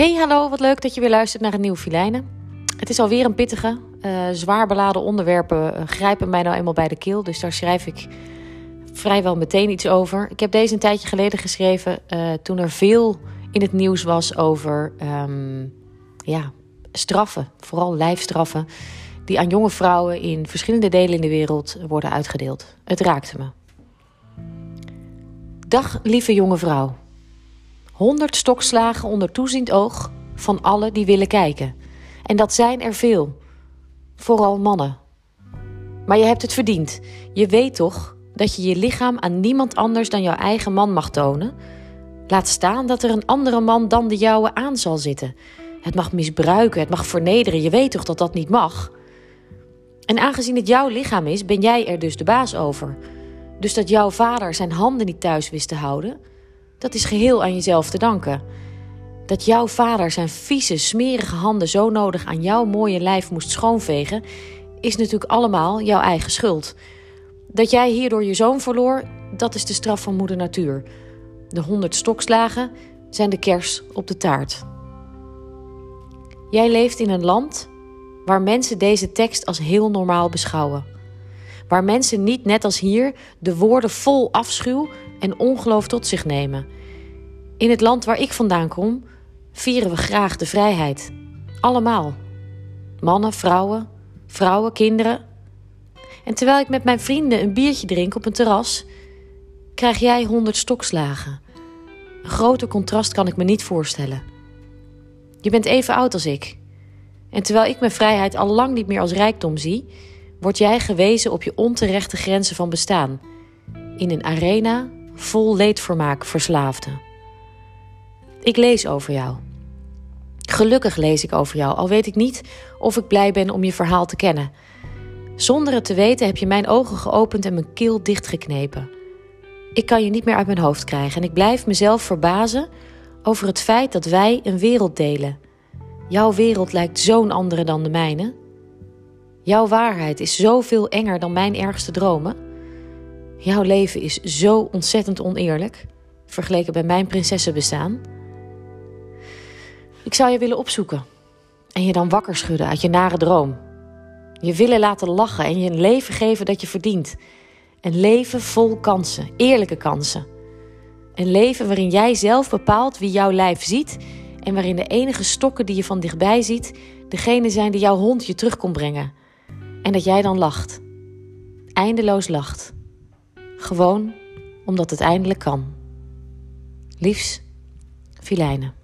Hey, hallo, wat leuk dat je weer luistert naar een nieuwe Filijnen. Het is alweer een pittige, uh, zwaar beladen onderwerpen uh, grijpen mij nou eenmaal bij de keel. Dus daar schrijf ik vrijwel meteen iets over. Ik heb deze een tijdje geleden geschreven uh, toen er veel in het nieuws was over um, ja, straffen, vooral lijfstraffen, die aan jonge vrouwen in verschillende delen in de wereld worden uitgedeeld. Het raakte me. Dag, lieve jonge vrouw. 100 stokslagen onder toeziend oog van alle die willen kijken. En dat zijn er veel. Vooral mannen. Maar je hebt het verdiend. Je weet toch dat je je lichaam aan niemand anders dan jouw eigen man mag tonen? Laat staan dat er een andere man dan de jouwe aan zal zitten. Het mag misbruiken, het mag vernederen. Je weet toch dat dat niet mag? En aangezien het jouw lichaam is, ben jij er dus de baas over. Dus dat jouw vader zijn handen niet thuis wist te houden, dat is geheel aan jezelf te danken. Dat jouw vader zijn vieze, smerige handen zo nodig aan jouw mooie lijf moest schoonvegen, is natuurlijk allemaal jouw eigen schuld. Dat jij hierdoor je zoon verloor, dat is de straf van moeder natuur. De honderd stokslagen zijn de kers op de taart. Jij leeft in een land waar mensen deze tekst als heel normaal beschouwen. Waar mensen niet net als hier de woorden vol afschuw en ongeloof tot zich nemen. In het land waar ik vandaan kom, vieren we graag de vrijheid. Allemaal. Mannen, vrouwen, vrouwen, kinderen. En terwijl ik met mijn vrienden een biertje drink op een terras, krijg jij honderd stokslagen. Een groter contrast kan ik me niet voorstellen. Je bent even oud als ik. En terwijl ik mijn vrijheid al lang niet meer als rijkdom zie, word jij gewezen op je onterechte grenzen van bestaan. In een arena vol leedvermaak verslaafden. Ik lees over jou. Gelukkig lees ik over jou, al weet ik niet of ik blij ben om je verhaal te kennen. Zonder het te weten heb je mijn ogen geopend en mijn keel dichtgeknepen. Ik kan je niet meer uit mijn hoofd krijgen en ik blijf mezelf verbazen over het feit dat wij een wereld delen. Jouw wereld lijkt zo'n andere dan de mijne. Jouw waarheid is zoveel enger dan mijn ergste dromen. Jouw leven is zo ontzettend oneerlijk, vergeleken bij mijn prinsessenbestaan. Ik zou je willen opzoeken en je dan wakker schudden uit je nare droom. Je willen laten lachen en je een leven geven dat je verdient. Een leven vol kansen, eerlijke kansen. Een leven waarin jij zelf bepaalt wie jouw lijf ziet en waarin de enige stokken die je van dichtbij ziet, degene zijn die jouw hond je terug kon brengen. En dat jij dan lacht. Eindeloos lacht. Gewoon omdat het eindelijk kan. Liefs, Filijnen.